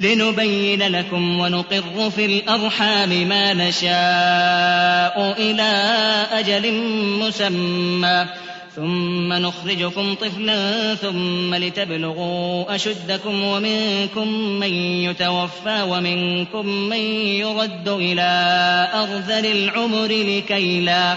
لنبين لكم ونقر في الأرحام ما نشاء إلى أجل مسمى. ثم نخرجكم طفلا ثم لتبلغوا أشدكم ومنكم من يتوفى ومنكم من يرد إلى أرذل العمر لكي لا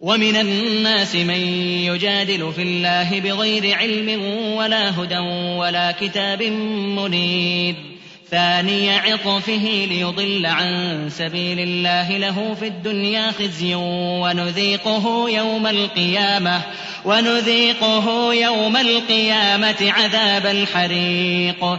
ومن الناس من يجادل في الله بغير علم ولا هدى ولا كتاب منير. ثاني عطفه ليضل عن سبيل الله له في الدنيا خزي ونذيقه يوم القيامة ونذيقه يوم القيامة عذاب الحريق.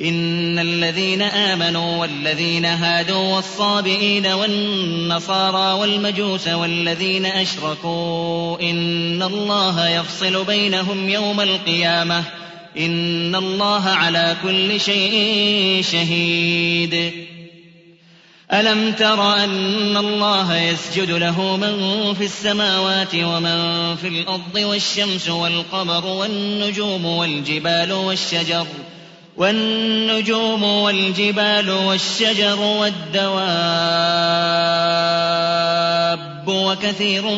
إن الذين آمنوا والذين هادوا والصابئين والنصارى والمجوس والذين أشركوا إن الله يفصل بينهم يوم القيامة إن الله على كل شيء شهيد. ألم تر أن الله يسجد له من في السماوات ومن في الأرض والشمس والقمر والنجوم والجبال والشجر ۖ والنجوم والجبال والشجر والدواب وكثير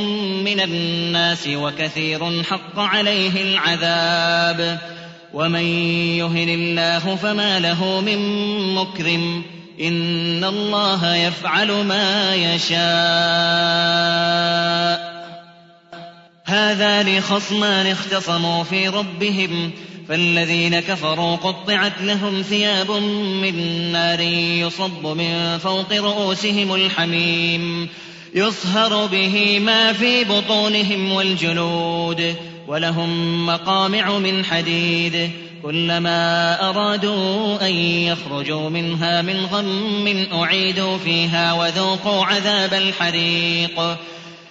من الناس وكثير حق عليه العذاب. ومن يهن الله فما له من مكرم. إن الله يفعل ما يشاء. هذان خصمان اختصموا في ربهم. فالذين كفروا قطعت لهم ثياب من نار يصب من فوق رؤوسهم الحميم يصهر به ما في بطونهم والجلود ولهم مقامع من حديد كلما أرادوا أن يخرجوا منها من غم أعيدوا فيها وذوقوا عذاب الحريق.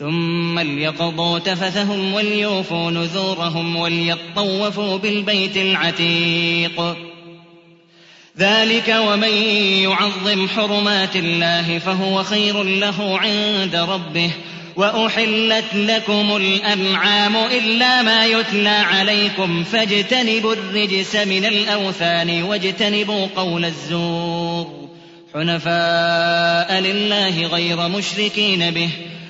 ثم ليقضوا تفثهم وليوفوا نذورهم وليطوفوا بالبيت العتيق. ذلك ومن يعظم حرمات الله فهو خير له عند ربه. وأحلت لكم الأنعام إلا ما يتلى عليكم فاجتنبوا الرجس من الأوثان واجتنبوا قول الزور. حنفاء لله غير مشركين به.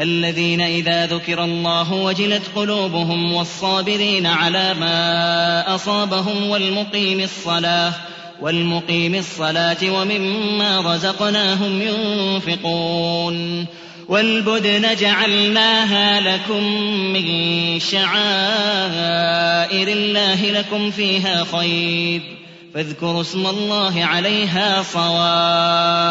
الذين إذا ذكر الله وجلت قلوبهم والصابرين على ما أصابهم والمقيم الصلاة والمقيم الصلاة ومما رزقناهم ينفقون. والبدن جعلناها لكم من شعائر الله لكم فيها خير فاذكروا اسم الله عليها صواف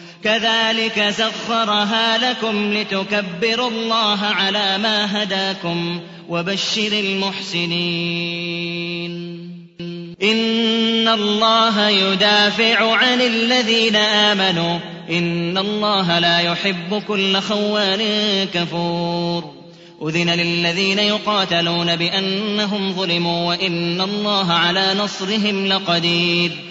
كذلك سخرها لكم لتكبروا الله على ما هداكم وبشر المحسنين. إن الله يدافع عن الذين آمنوا. إن الله لا يحب كل خوان كفور. أذن للذين يقاتلون بأنهم ظلموا وإن الله على نصرهم لقدير.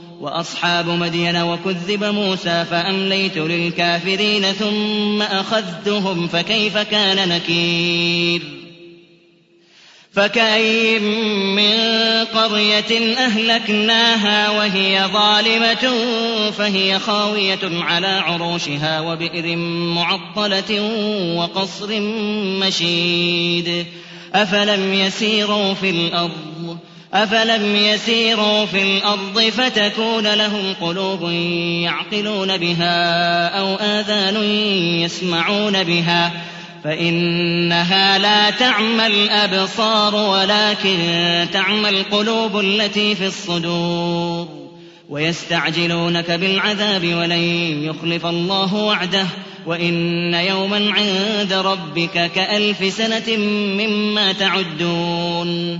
وأصحاب مدين وكذب موسى فأمليت للكافرين ثم أخذتهم فكيف كان نكير؟ فكأي من قرية أهلكناها وهي ظالمة فهي خاوية على عروشها وبئر معطلة وقصر مشيد أفلم يسيروا في الأرض أفلم يسيروا في الأرض فتكون لهم قلوب يعقلون بها أو آذان يسمعون بها فإنها لا تعمى الأبصار ولكن تعمى القلوب التي في الصدور ويستعجلونك بالعذاب ولن يخلف الله وعده وإن يوما عند ربك كألف سنة مما تعدون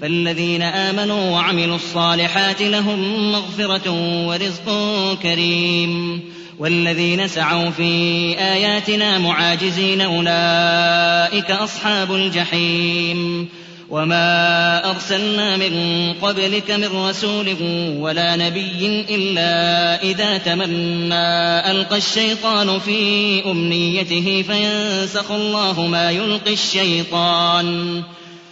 فالذين آمنوا وعملوا الصالحات لهم مغفرة ورزق كريم والذين سعوا في آياتنا معاجزين أولئك أصحاب الجحيم وما أرسلنا من قبلك من رسول ولا نبي إلا إذا تمنى ألقى الشيطان في أمنيته فينسخ الله ما يلقي الشيطان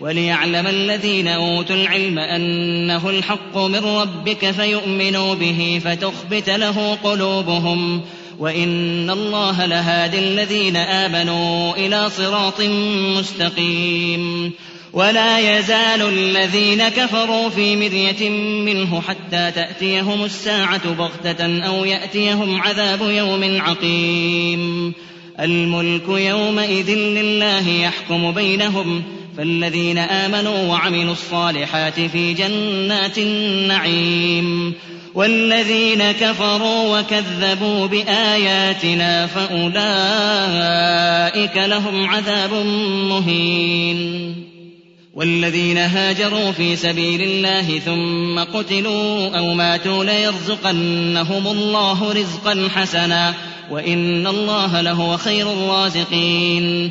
وليعلم الذين أوتوا العلم أنه الحق من ربك فيؤمنوا به فتخبت له قلوبهم وإن الله لهادي الذين آمنوا إلى صراط مستقيم ولا يزال الذين كفروا في مرية منه حتى تأتيهم الساعة بغتة أو يأتيهم عذاب يوم عقيم. الملك يومئذ لله يحكم بينهم فالذين آمنوا وعملوا الصالحات في جنات النعيم والذين كفروا وكذبوا بآياتنا فأولئك لهم عذاب مهين والذين هاجروا في سبيل الله ثم قتلوا أو ماتوا ليرزقنهم الله رزقا حسنا وإن الله لهو خير الرازقين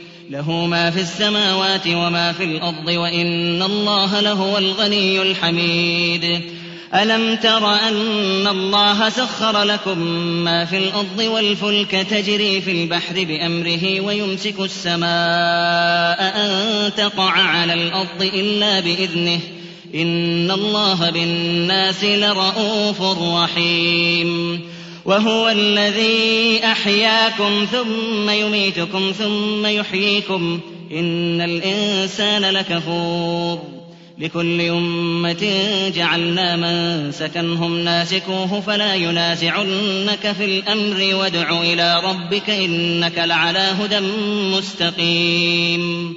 له ما في السماوات وما في الأرض وإن الله لهو الغني الحميد. ألم تر أن الله سخر لكم ما في الأرض والفلك تجري في البحر بأمره ويمسك السماء أن تقع على الأرض إلا بإذنه. إن الله بالناس لرءوف رحيم. وهو الذي أحياكم ثم يميتكم ثم يحييكم إن الإنسان لكفور لكل أمة جعلنا من سكنهم ناسكوه فلا ينازعنك في الأمر وادع إلى ربك إنك لعلى هدى مستقيم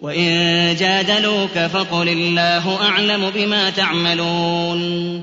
وإن جادلوك فقل الله أعلم بما تعملون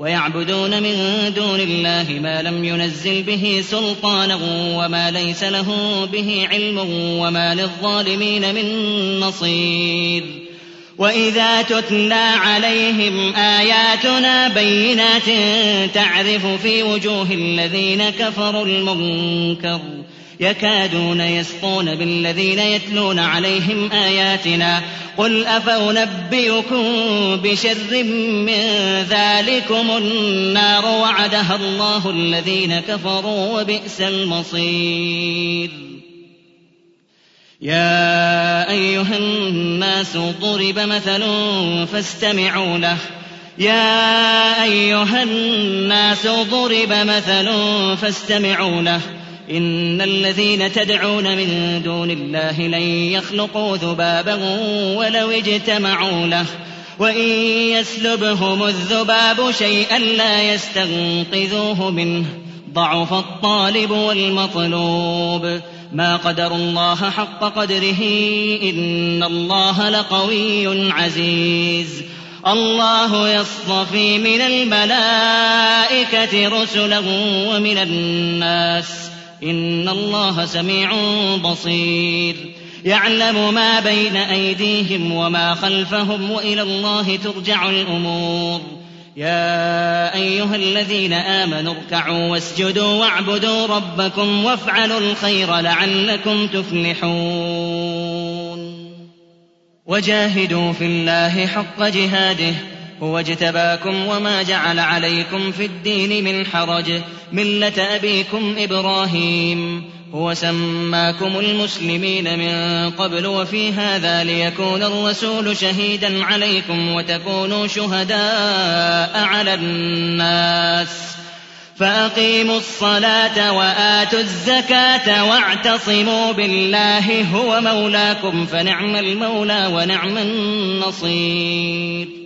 ويعبدون من دون الله ما لم ينزل به سلطانا وما ليس له به علم وما للظالمين من نصير. وإذا تتلى عليهم آياتنا بينات تعرف في وجوه الذين كفروا المنكر. يكادون يسقون بالذين يتلون عليهم آياتنا قل أفأنبئكم بشر من ذلكم النار وعدها الله الذين كفروا وبئس المصير. يا أيها الناس ضرب مثل فاستمعوا له. يا أيها الناس ضرب مثل فاستمعوا له. إن الذين تدعون من دون الله لن يخلقوا ذبابا ولو اجتمعوا له. وإن يسلبهم الذباب شيئا لا يستنقذوه منه. ضعف الطالب والمطلوب. ما قدروا الله حق قدره إن الله لقوي عزيز. الله يصطفي من الملائكة رسلا ومن الناس. إن الله سميع بصير. يعلم ما بين أيديهم وما خلفهم وإلى الله ترجع الأمور. يا أيها الذين آمنوا اركعوا واسجدوا واعبدوا ربكم وافعلوا الخير لعلكم تفلحون. وجاهدوا في الله حق جهاده. هو اجتباكم وما جعل عليكم في الدين من حرج. ملة أبيكم إبراهيم. هو سماكم المسلمين من قبل وفي هذا ليكون الرسول شهيدا عليكم وتكونوا شهداء على الناس. فأقيموا الصلاة وآتوا الزكاة واعتصموا بالله هو مولاكم فنعم المولى ونعم النصير.